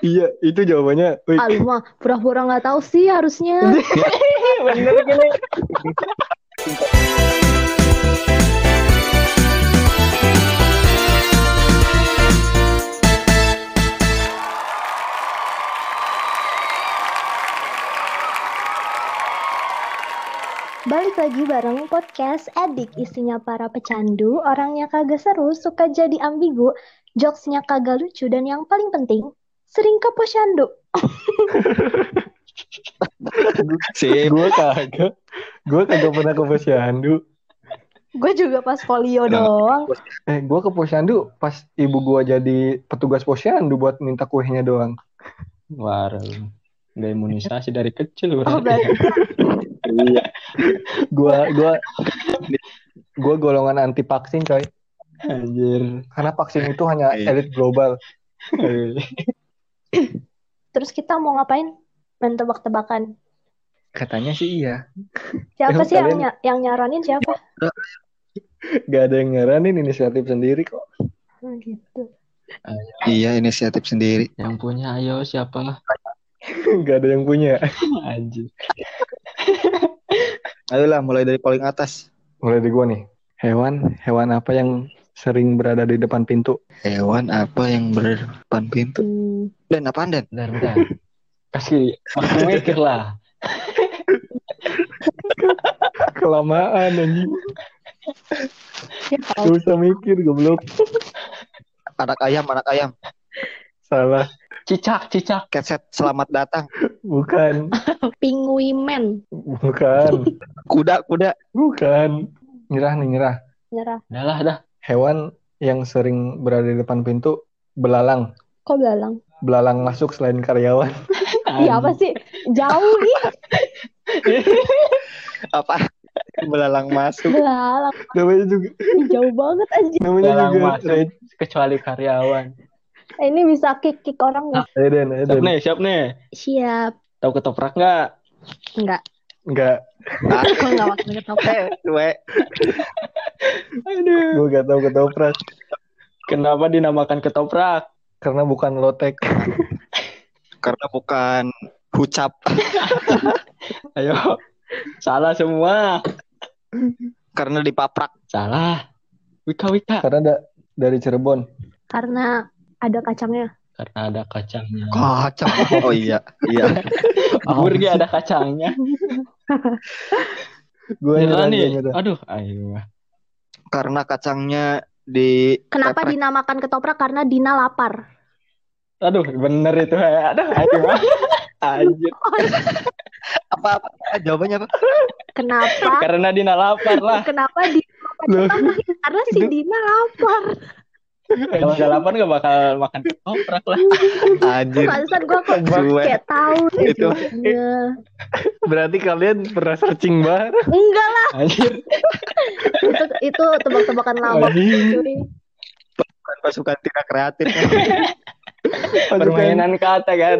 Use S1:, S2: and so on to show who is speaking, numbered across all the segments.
S1: Iya, itu jawabannya.
S2: Alma, pura-pura nggak tahu sih harusnya.
S1: bener gini.
S2: Balik lagi bareng podcast Edik isinya para pecandu, orangnya kagak seru, suka jadi ambigu, jokesnya kagak lucu dan yang paling penting sering ke posyandu.
S3: Sip.
S1: Gue kagak. Gue kagak pernah ke posyandu.
S2: Gue juga pas folio
S3: Udah.
S2: doang.
S1: Eh, gue ke posyandu pas ibu gue jadi petugas posyandu buat minta kuenya doang.
S4: Warung. Nggak imunisasi dari kecil
S2: Oh
S4: berarti.
S2: berarti
S3: Iya.
S1: Gua gua gua golongan anti vaksin coy.
S4: Anjir.
S1: Karena vaksin itu hanya
S3: Iya.
S1: elit global.
S2: Terus kita mau ngapain? Main tebak-tebakan.
S1: Katanya sih iya.
S2: Siapa sih yang, ny- yang nyaranin siapa?
S1: Gak ada yang nyaranin inisiatif sendiri kok.
S2: Oh, gitu.
S3: Iya, inisiatif sendiri.
S4: Yang punya ayo siapa?
S1: Gak ada yang punya.
S4: Anjir.
S3: Ayolah, mulai dari paling atas.
S1: Mulai dari gua nih. Hewan, hewan apa yang sering berada di depan pintu?
S3: Hewan apa yang berdepan pintu?
S2: Hmm,
S3: Dan apaan, Dan?
S4: Bentar, bentar. Kasih waktu mikir lah.
S1: Kelamaan anjing.
S2: ya
S1: Gak usah mikir goblok.
S3: Anak ayam, anak ayam.
S1: Salah.
S4: Cicak, cicak.
S3: Keset, selamat datang.
S1: Bukan.
S2: Pinguimen.
S1: Bukan.
S3: Kuda, kuda.
S1: Bukan. Nyerah nih, nyerah.
S2: Nyerah.
S4: Udah lah, dah.
S1: Hewan yang sering berada di depan pintu belalang.
S2: Kok belalang?
S1: Belalang masuk selain karyawan.
S2: Iya apa sih? Jauh ih.
S3: Apa? Belalang masuk.
S2: Belalang.
S1: Namanya juga
S2: Jauh banget anjir.
S1: namanya
S4: Belalang
S1: juga
S4: masuk.
S1: Red.
S4: Kecuali karyawan.
S2: Eh, Ini bisa kick-kick orang nggak?
S1: Eden,
S4: Siap nih, siap nih.
S2: Siap.
S4: Tahu ketoprak nggak?
S2: Enggak.
S1: Enggak,
S3: Ah,
S2: Aku nggak ketoprak.
S4: Aduh.
S1: gue gak tahu ketoprak.
S4: Kenapa dinamakan ketoprak?
S1: Karena bukan lotek.
S3: Karena bukan hucap.
S4: Ayo. Salah semua.
S3: Karena dipaprak.
S4: Salah. Wika, wika.
S1: Karena da- dari Cirebon.
S2: Karena ada kacangnya.
S4: Karena ada kacangnya.
S3: Kacang. Oh iya, iya.
S4: Burgi ada kacangnya.
S1: Gue
S4: Nyerah nih.
S1: nyerah.
S4: Aduh, ayo.
S3: Karena kacangnya di
S2: Kenapa dinamakan ketoprak? Karena Dina lapar.
S4: Aduh, bener itu. Aduh, ayo. Anjir.
S3: apa, apa? Jawabannya apa?
S2: Kenapa?
S4: Karena Dina lapar lah.
S2: Kenapa dinamakan
S1: Loh.
S2: ketoprak? Karena si Dina lapar.
S4: Kalau nggak lapar nggak bakal makan ketoprak lah.
S3: Anjir.
S2: Pantesan gue kok kayak tahu deh
S3: Itu.
S1: Berarti kalian pernah searching bareng.
S2: Enggak lah.
S4: Anjir.
S2: Itu itu tebak-tebakan lama.
S3: Bukan pasukan tidak kreatif.
S4: Permainan kata kan.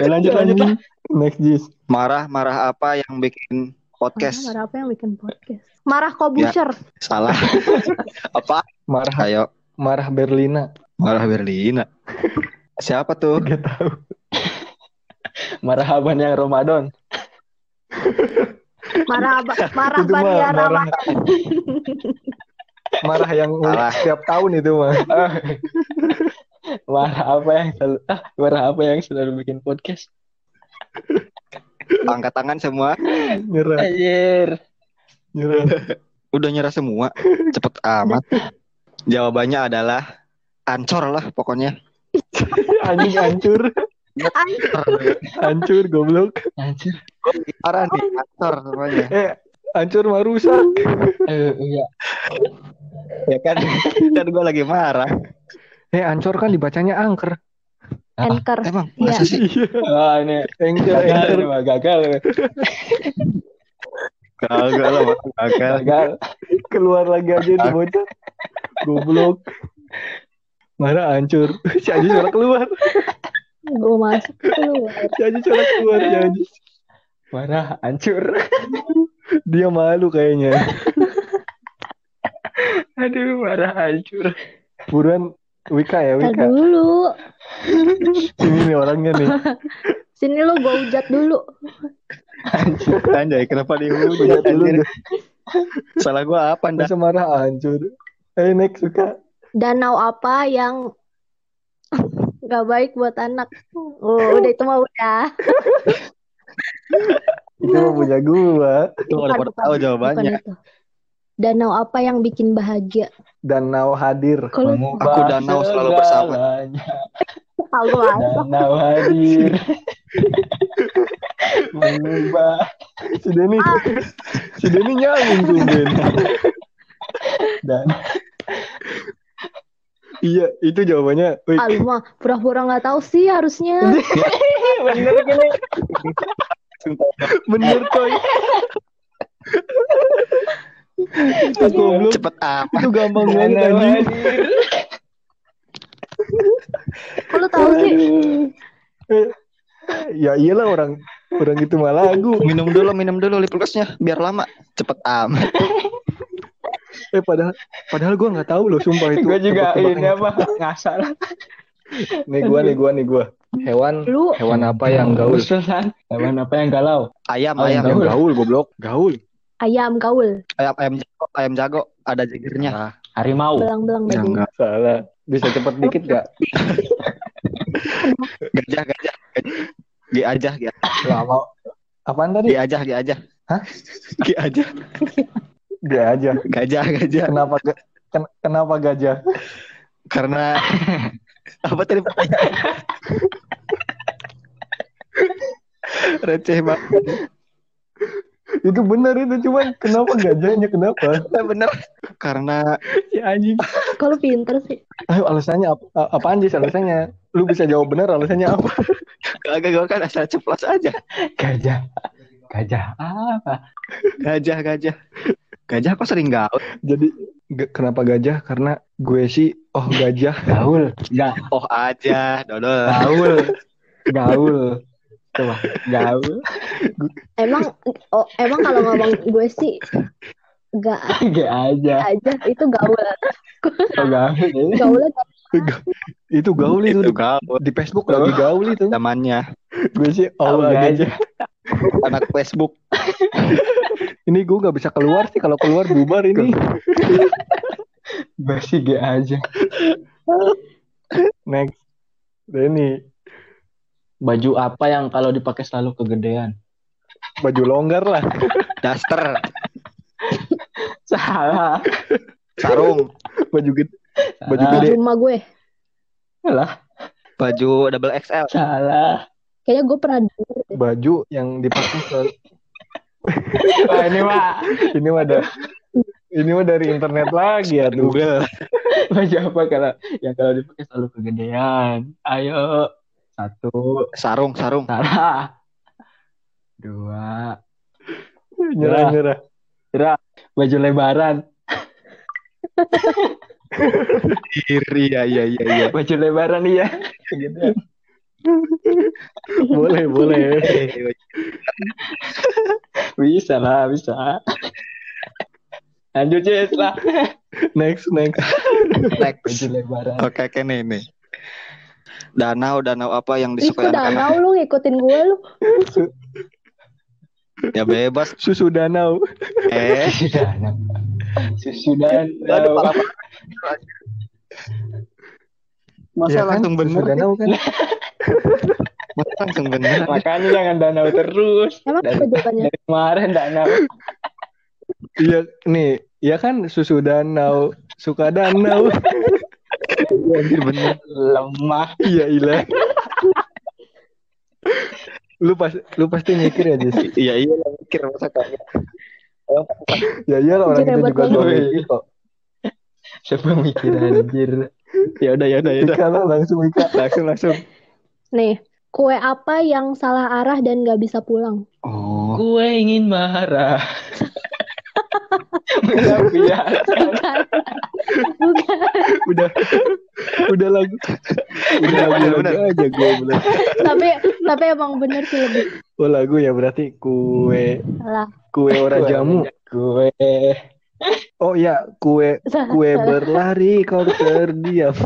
S4: Ya, lanjut lanjut lah.
S1: Next Jis.
S3: Marah, marah apa yang bikin podcast?
S2: Marah apa yang bikin podcast? Marah Kobusher.
S3: Salah. apa?
S1: Marah,
S3: Ayo,
S1: marah Berlina.
S3: marah Berlina. Siapa tuh?
S1: Gak tahu.
S4: Marhaban yang Ramadan.
S2: Marah? Marah
S1: Itu mah
S2: Bania
S1: marah.
S2: Ramadan.
S1: Marah yang
S3: Salah.
S1: setiap tahun itu mah.
S4: Marah apa yang selalu ah, marah apa yang selalu bikin podcast?
S3: Angkat tangan semua.
S1: Nyerah,
S4: Anjir.
S1: Nyerah.
S3: Udah nyerah semua. Cepet amat. Jawabannya adalah ancor lah pokoknya.
S1: Anjing hancur. Hancur goblok.
S4: Anjir.
S3: Parah nih, ancor semuanya.
S1: Eh, hancur mah rusak.
S4: Eh, iya.
S3: Ya kan? kan gue lagi marah.
S1: Eh, hancur kan dibacanya angker.
S2: Anchor.
S3: Emang
S2: Iya.
S3: masa sih?
S1: Iya.
S4: Wah, ini
S1: Anchor,
S4: gagal,
S1: anchor.
S4: gagal,
S3: Gagal lah, gagal.
S1: Keluar lagi aja itu bocah. Goblok. Marah hancur. Si Aji suara keluar.
S2: Gue masuk keluar.
S1: Si Aji suara keluar. Si Aji.
S4: Marah, hancur.
S1: Dia malu kayaknya.
S4: Aduh, marah, hancur.
S1: Buruan Wika ya Wika.
S2: dulu.
S1: Ini nih orangnya nih.
S2: Sini lu gue ujat dulu.
S3: Anjay, kenapa dihujat
S1: Ujat dulu
S3: anjir? Salah gua apa ndak?
S1: Masa marah hancur. Eh next suka.
S2: Danau apa yang nggak baik buat anak? Oh, udah itu mah udah.
S1: Itu mah punya gua.
S3: Itu udah pada tahu jawabannya.
S2: Danau apa yang bikin bahagia?
S1: Danau hadir.
S2: Kalau
S3: Aku danau selalu bersama.
S2: aja.
S4: Danau hadir. Mengubah.
S1: Si Denny. Si Denny nyambung tumben.
S4: Dan
S1: Iya, itu jawabannya. Wih,
S2: Ah, lu mah pura-pura nggak tahu sih harusnya.
S4: bener gini.
S1: bener coy. itu goblok.
S3: Cepet apa?
S1: Itu gampang banget anjing.
S2: lu tahu sih?
S1: Ya iyalah orang orang itu mah lagu.
S3: Minum dulu, minum dulu lip glossnya biar lama. Cepet amat.
S1: Eh padahal padahal gua nggak tahu loh sumpah itu.
S4: Gue juga ini apa ngasal.
S1: Nih gua nih gua nih gua. Hewan
S2: Lu
S1: hewan apa yang gaul?
S4: Hewan apa yang galau?
S3: Ayam,
S4: Oh,
S3: ayam,
S1: Yang
S4: Gaul.
S1: gaul goblok. Gaul.
S2: ayam gaul,
S3: ayam, ayam jago, ayam jago. Ada jagernya.
S1: Ah,
S4: Harimau.
S2: belang-belang
S3: Ya, enggak.
S1: salah. Bisa cepet dikit gak?
S3: Gajah, gajah. G aja, G
S1: Gak mau. Apaan tadi?
S3: G aja, G aja.
S1: Hah?
S3: G aja. Gajah, gajah.
S1: Kenapa ga- ken- kenapa gajah?
S3: Karena apa tadi pertanyaan? Receh banget.
S1: Itu benar itu cuman kenapa gajahnya kenapa?
S3: Bener. Karena
S1: Si anjing.
S2: Lu pinter sih?
S1: Ayo alasannya apa? a- Apaan sih alasannya? Lu bisa jawab benar alasannya apa?
S3: kagak gue kan asal ceplos aja.
S4: Gajah. Gajah apa?
S3: Gajah, gajah. Gajah kok sering gaul?
S1: Jadi kenapa gajah? Karena gue sih oh gajah.
S4: Gaul. Ya,
S3: Oh aja, dodol.
S4: gaul. Gaul. Coba, gaul.
S2: Emang oh, emang kalau ngomong gue sih gak
S4: Gak aja.
S2: aja itu gaul.
S4: Oh, gaul.
S2: Gaulnya
S1: Itu gaul itu,
S3: Itu
S1: di,
S3: gaul
S1: di Facebook lagi gaul itu.
S3: zamannya.
S1: Gue sih
S4: Oh,
S1: oh gajah.
S4: gajah.
S3: Anak Facebook.
S1: Ini gue gak bisa keluar sih kalau keluar bubar ini.
S4: Gue sih gak aja.
S1: Next. Denny
S4: Baju apa yang kalau dipakai selalu kegedean?
S1: baju longgar lah.
S3: Daster,
S4: Salah.
S3: sarung,
S1: Baju gede. Baju gede.
S2: baju emak gue.
S4: Salah.
S3: baju double XL.
S4: Salah.
S2: Kayaknya gue pernah denger.
S1: Baju yang dipakai selalu.
S4: Wah, ini mah
S1: Ini mah ada. Ini mah dari internet lagi ya.
S3: Google.
S4: baju apa kalau yang kalau dipakai selalu kegedean? Ayo. Satu.
S3: Sarung, sarung.
S4: Salah. Dua.
S1: Nyerah nyerah.
S4: Baju lebaran.
S3: Iri, ya, iya, iya, iya.
S4: Baju lebaran iya.
S1: Boleh boleh.
S4: Bisa lah, bisa. Lanjut Cis lah.
S1: Next next.
S3: Next.
S4: Baju lebaran.
S3: Oke, nih, nih. Danau, danau apa yang disukai
S2: kok
S3: anak-anak?
S2: danau lu ngikutin gue lu.
S3: Ya bebas.
S1: Susu danau.
S3: Eh,
S4: Sudah. Susu dan
S3: aduh, parah banget. Masa
S1: Ya kan?
S3: langsung
S1: Susu
S3: bener?
S1: danau kan.
S3: Masa langsung bener?
S4: Makanya jangan danau terus.
S2: Emang jawabannya?
S4: dari kemarin danau.
S1: Iya nih. Ya kan susu danau. Suka danau.
S3: Anjir bener.
S4: Lemah.
S1: Iya ilah. lu pas lu pasti mikir ya Jess.
S3: Iya, iya, lah, mikir masa kagak.
S1: Ya iyalah orang kita
S2: hebat
S1: juga mikir kok.
S4: Siapa mikir anjir.
S3: Ya udah, ya udah, ya udah.
S1: Langsung Ika.
S3: Langsung, langsung.
S2: Nih, kue apa yang salah arah dan gak bisa pulang?
S3: Oh,
S4: Gue ingin marah. Melampiaskan.
S2: Bukan. Bukan.
S1: Udah udah lagu. Udah
S3: Bener,
S1: lagu
S3: bener,
S1: lagu
S3: bener.
S1: aja gue bilang.
S2: tapi tapi emang bener sih lebih
S1: Oh lagu ya berarti kue
S2: salah.
S1: kue ora jamu.
S4: Gue
S1: Oh iya kue kue berlari kau terdiam.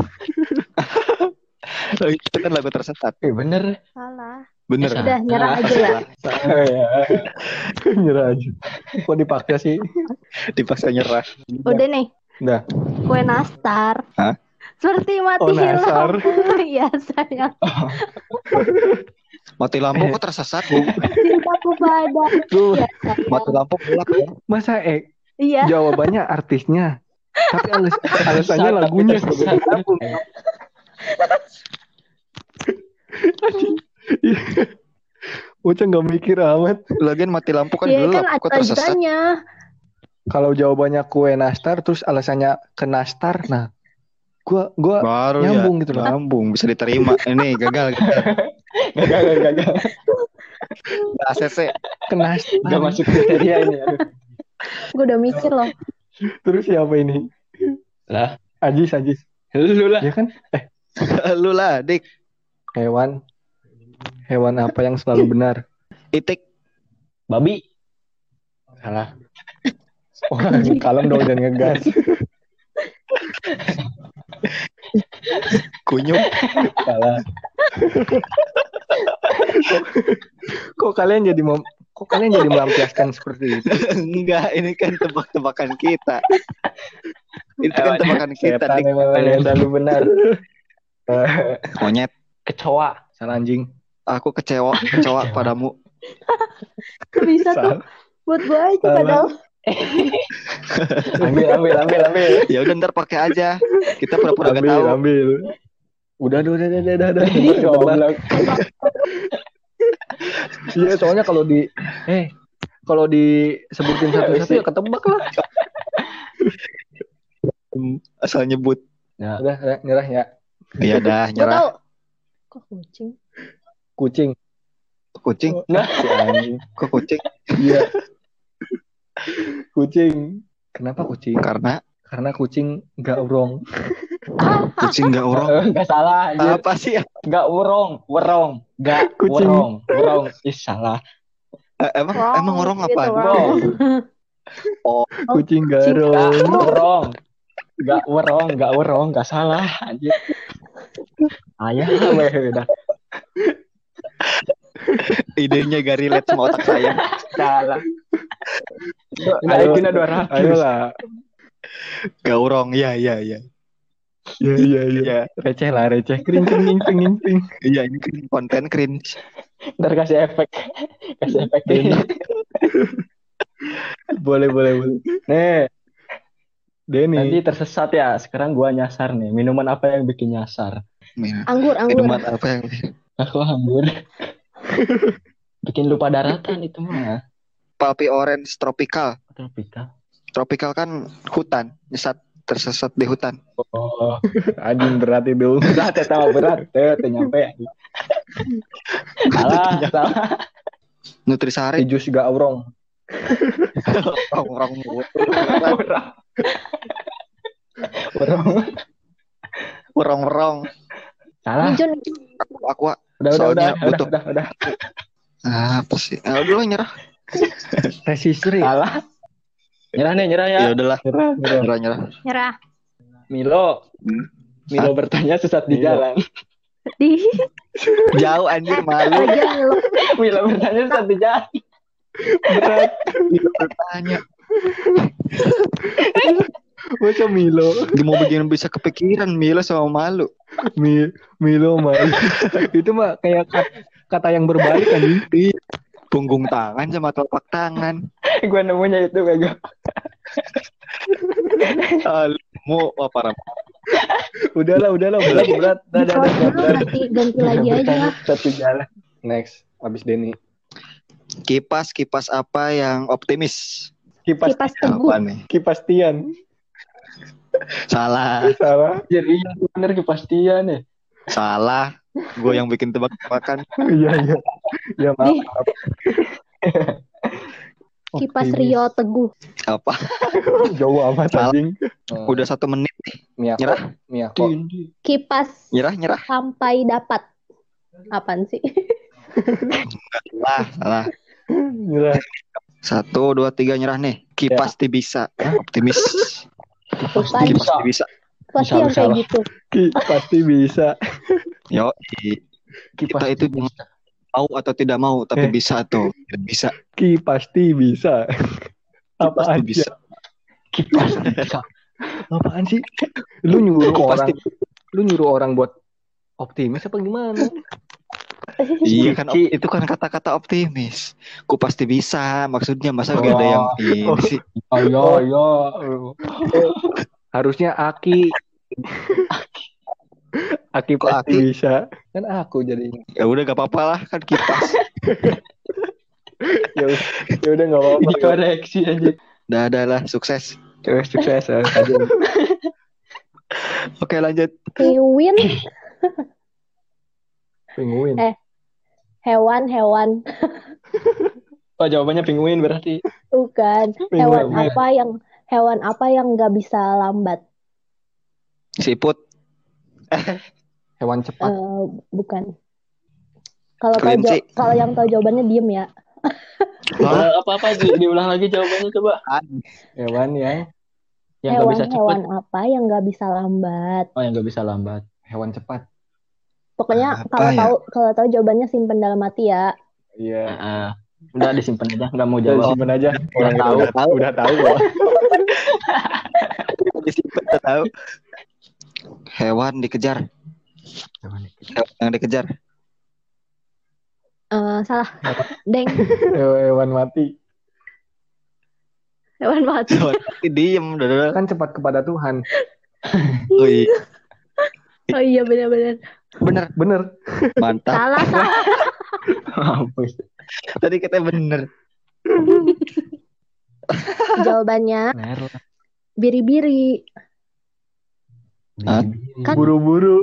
S3: Itu kan lagu tersesat.
S4: Eh bener.
S2: Salah.
S3: Bener.
S4: Eh,
S2: Udah nyerah aja ya.
S1: Oh, ya. Nyerah aja. Kok dipaksa sih?
S3: Dipaksa nyerah.
S2: Udah nih.
S1: Udah.
S2: Kue nastar.
S3: Hah?
S2: Seperti mati
S1: Oh, nastar.
S2: lampu. Iya sayang.
S3: Mati lampu kok tersesat, Bu?
S2: Cintaku pada.
S1: Tuh,
S2: sayang.
S3: Mati lampu gelap ya.
S1: masa eh
S2: Iya.
S1: jawabannya artisnya. Tapi alas alasannya lagunya.
S4: tersesat.
S1: Bocah nggak mikir amat.
S3: Lagian mati lampu kan
S2: Ya
S3: gelap,
S2: kan
S3: kok tersesat?
S1: Kalau jawabannya kue nastar terus alasannya ke nastar, nah gua gua
S3: Baru
S1: nyambung
S3: ya.
S1: gitu loh.
S3: Nyambung, bisa diterima. Ini gagal, gagal.
S4: Gagal, gagal, gagal.
S3: ACC.
S1: ke nastar.
S4: Gak masuk kriteria ini. Aduh.
S2: Gue udah mikir loh.
S1: Terus siapa ini?
S4: Lah,
S1: Ajis, Ajis.
S4: lu lah.
S1: Ya kan?
S3: Lu lah, Dik.
S1: Hewan. Hewan apa yang selalu benar?
S3: Itik.
S4: Babi. Salah.
S1: Oh, kalem dong jangan ngegas.
S3: Kunyuk.
S1: Salah. kok, kok kalian jadi mem kok kalian jadi melampiaskan seperti itu?
S3: Enggak, ini kan tebak-tebakan kita. Itu kan tebakan kita,
S1: Setan
S3: Dik.
S1: emang yang selalu benar.
S3: Monyet.
S4: Kecoa.
S1: Salah anjing.
S3: Aku kecewa, kecewa padamu.
S2: Bisa tuh. Buat gue aja
S1: Salah.
S2: padahal.
S1: Ambil, ambil, ambil, ambil.
S3: Ya udah ntar pakai aja. Kita pura-pura gak tahu.
S1: ambil. Udah, udah, udah, udah, udah, udah.
S4: Goblok.
S1: Iya, soalnya kalau di eh kalau disebutin satu-satu ya ketebak lah.
S3: Asal nyebut.
S1: Udah, udah, nyerah ya.
S3: Iya dah, nyerah.
S2: Kok kucing?
S1: Kucing.
S3: Kucing.
S1: Si anjing.
S3: Kok kucing?
S1: Iya. kucing. Kenapa kucing?
S3: Karena
S1: Karena kucing nggak urong.
S3: kucing gak urong.
S4: Eh, Gak salah. anjir.
S3: Apa sih?
S4: Gak urong. Werong. Gak
S1: Kucing.
S4: werong. Werong. Ih, salah.
S3: Eh, emang
S2: Wrong,
S3: emang urong
S2: gitu,
S3: apa?
S2: wrong.
S1: Kucing nggak
S4: Gak
S1: urong.
S4: werong. Gak werong. Gak werong. Gak salah. Anjir. Ayah. weh, udah.
S3: Idenya gak relate sama otak saya.
S4: Salah.
S1: Ayo.
S4: 200.
S1: Ayolah.
S3: Gak urong. Iya, iya, iya.
S1: Iya, iya, iya.
S3: Iya,
S1: Receh lah, receh. Kering, kering, kering, kering.
S3: iya ini kan konten cringe.
S4: Ntar kasih efek. Kasih efek.
S1: Boleh, boleh, boleh. Nih. Denny.
S4: Nanti tersesat ya. Sekarang gua nyasar nih. Minuman apa yang bikin nyasar?
S2: Anggur, anggur.
S3: Minuman apa yang
S4: Aku anggur. Bikin lupa daratan itu mah.
S3: Palpi Orange Tropical.
S4: Tropika.
S3: Tropical kan hutan, nyesat tersesat di hutan.
S4: Oh,
S1: Anjing berat itu.
S4: berat ya sama berat. Tuh, tuh nyampe. Salah, salah.
S3: Nutrisari
S1: jus gak urong.
S3: orang
S4: Urang. Urang.
S3: orang orang
S4: Salah.
S2: Hijau
S3: aku
S4: Udah, udah, udah, udah,
S3: butuh.
S4: udah, udah.
S3: apa sih? Ah, udah lah, nyerah.
S1: Resistri.
S4: Salah. Nyerah nih, nyerah ya.
S3: Ya udahlah,
S1: Nyerah, nyerah.
S3: nyerah nyerah.
S2: nyerah.
S4: Milo.
S3: Hmm.
S4: Milo bertanya sesat di
S1: Milo.
S4: jalan.
S2: Di
S3: Jauh anjir malu.
S2: Milo
S4: bertanya sesat di jalan.
S1: Berat.
S3: Milo bertanya.
S1: Masa Milo.
S3: Dia mau bikin bisa kepikiran Milo sama malu.
S1: Mi, Milo malu. itu mah kayak kat- kata yang berbalik anjing.
S3: Punggung tangan sama telapak tangan.
S4: Gue nemunya itu bego.
S3: Mau apa Ram?
S1: Udahlah, udahlah, berat, berat. Dah, dah, dah,
S2: ganti, ganti lagi aja.
S1: Satu jalan. Next, abis Denny.
S3: Kipas kipas apa yang optimis?
S1: Kipas,
S2: Kipas teguh.
S3: Apa nih?
S1: kipas Tian.
S3: Salah,
S1: Salah.
S4: Jadi iya bener kepastian ya.
S3: salah. Gue yang bikin tebak-tebakan.
S1: Iya, iya. Ya maaf.
S2: Nih. Kipas. Rio Teguh.
S3: Apa?
S1: Jauh amat
S3: Salah.
S1: anjing.
S3: Udah satu menit nih.
S1: Miyako.
S3: Nyerah?
S1: Miyako.
S2: Kipas
S3: Nyerah, nyerah.
S2: sampai dapat. Apaan sih?
S3: Salah, salah.
S1: Nyerah.
S3: Satu, dua, tiga nyerah nih. Kipas pasti bisa. Optimis. Pasti bisa.
S2: Pasti
S4: Bisa,
S2: yang
S4: bisa
S2: kayak
S4: lah.
S2: gitu.
S1: Ki, pasti bisa.
S3: Yo,
S4: Kipas
S3: Kita itu
S4: bisa.
S3: mau atau tidak mau, tapi
S1: Eh.
S3: bisa tuh. Bisa.
S1: Ki pasti bisa. Apaan
S3: Pasti bisa.
S4: Kipas bisa.
S1: Apaan sih? Lu nyuruh orang,
S3: pasti
S1: lu nyuruh orang buat optimis apa gimana?
S3: Iya kan
S4: Ci.
S3: itu kan kata-kata optimis. Ku pasti bisa. Maksudnya masa gak ada yang ini
S1: Oh.
S3: sih.
S4: Ayo, ayo.
S1: Harusnya Aki. Aki
S3: Kok
S1: pasti
S3: Aki?
S1: bisa. Kan aku jadinya.
S3: Ya udah gak apa-apa lah kan kipas.
S1: Ya udah, ya udah nggak apa-apa.
S4: Dikoreksi aja.
S3: Udah ada lah sukses.
S1: Oke, sukses ya. Aja.
S3: Oke lanjut.
S2: Kiwin
S1: Penguin.
S2: Eh. Hewan-hewan
S4: Oh, jawabannya penguin berarti.
S2: bukan
S1: Penguin.
S2: hewan apa yang hewan apa yang nggak bisa lambat
S3: Siput.
S1: Hewan cepat.
S2: Eh, bukan kalau tahu kalau yang tahu jawabannya diem ya?
S4: Eh, apa-apa sih? Diulang lagi jawabannya coba.
S1: Hewan yang
S4: Yang nggak bisa cepat.
S2: apa yang nggak bisa lambat
S4: Oh, yang nggak bisa lambat.
S1: hewan cepat.
S2: Pokoknya
S3: Apa
S2: kalau
S3: ya?
S2: tahu kalau tahu jawabannya simpen dalam hati ya
S1: Iya.
S4: Heeh. Udah disimpan aja, nggak mau
S1: Udah
S4: jawab.
S1: simpen aja. Orang
S3: tahu,
S1: udah
S3: tahu.
S1: Udah tahu.
S3: Disimpan, udah tahu. Hewan dikejar.
S1: Hewan
S3: yang dikejar.
S2: Eh, salah deng
S1: Hewan mati.
S2: hewan mati
S3: Hewan mati diem. Udah, udah, udah.
S1: Kan cepat kepada Tuhan.
S3: Oh, iya.
S2: Oh iya benar-benar
S3: Bener.
S1: Bener.
S3: Mantap.
S2: salah salah
S4: Mampus.
S3: Tadi kita bener.
S2: jawabannya biri-biri? Kan-
S1: Buru-buru.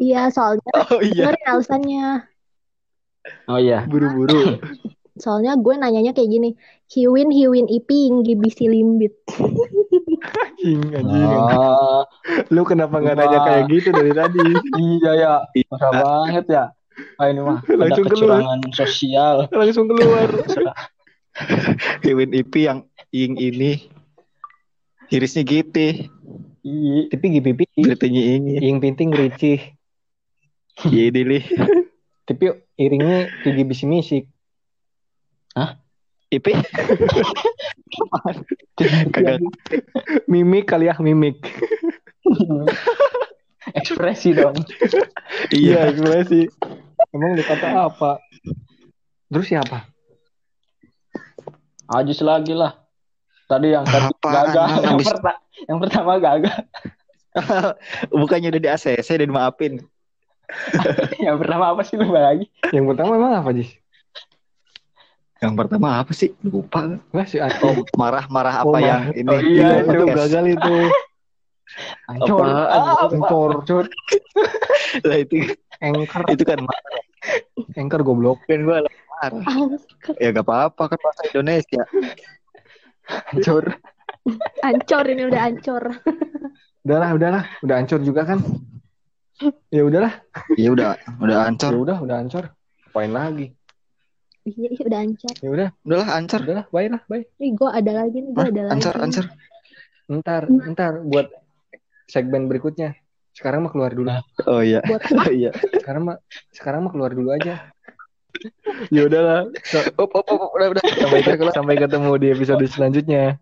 S2: iya soalnya
S3: Oh iya.
S2: dengerin alasannya
S4: Oh iya.
S1: Buru-buru.
S2: soalnya gue nanyanya kayak gini hiwin hiwin iping gibisi limbit
S1: Anjing, anjing.
S4: Oh,
S1: Lu kenapa nggak nanya kayak gitu dari tadi?
S4: iya ya. Parah banget ya. Ah, ini mah ada
S1: Langsung keluar.
S4: sosial.
S1: Langsung keluar.
S3: Kevin Ipi yang ing ini. Irisnya gitu.
S4: Iya.
S1: Tapi GPP
S3: Geritanya ini.
S1: yang penting ricih.
S3: Iya dili.
S1: Tapi iringnya kayak bisi misik.
S3: Ipi. Kagak.
S1: Mimik kali ya, mimik.
S4: Ekspresi dong.
S1: Iya, ekspresi. Emang dikata apa? Terus siapa?
S4: Ajis lagi lah. Tadi yang tadi gagal. Yang,
S3: Habis-
S4: perta- yang pertama gagal.
S3: Bukannya udah di ACC dan maafin.
S4: yang pertama apa sih lu lagi?
S1: Yang pertama emang apa, Jis?
S3: Yang pertama apa sih? Lupa.
S1: Lah si Ati.
S3: Oh, marah-marah apa
S1: Oh,
S3: yang
S1: marah.
S3: ini?
S4: Oh, iya,
S1: itu
S3: podcast.
S1: gagal itu.
S4: Ancur. Ah,
S1: Engkor, cut.
S3: Lah itu
S1: Engker,
S3: itu kan marah
S1: engker goblok.
S3: kan gue marah. Ya gak apa-apa kan bahasa Indonesia.
S1: Hancur.
S2: ancor ini udah ancor
S1: Udahlah, udahlah. Udah hancur juga kan? Ya udahlah.
S3: Ya udah, udah
S1: Ya
S3: ancur.
S1: udah, udah hancur. Apain lagi?
S2: Iya iya udah ancor
S1: Ya udah,
S3: Udahlah ancur.
S1: udahlah, bye lah, bye.
S2: ih gue ada lagi nih gue
S3: Hah?
S2: ada lagi
S3: Ancur, ancur.
S1: Ntar, ntar buat segmen berikutnya. Sekarang mah keluar dulu.
S3: Oh iya.
S2: buat
S3: Oh iya.
S1: Sekarang mah sekarang mah keluar dulu aja. ya udahlah.
S3: Op, op, op, op, udah, udah.
S1: Sampai sampai ketemu di episode selanjutnya.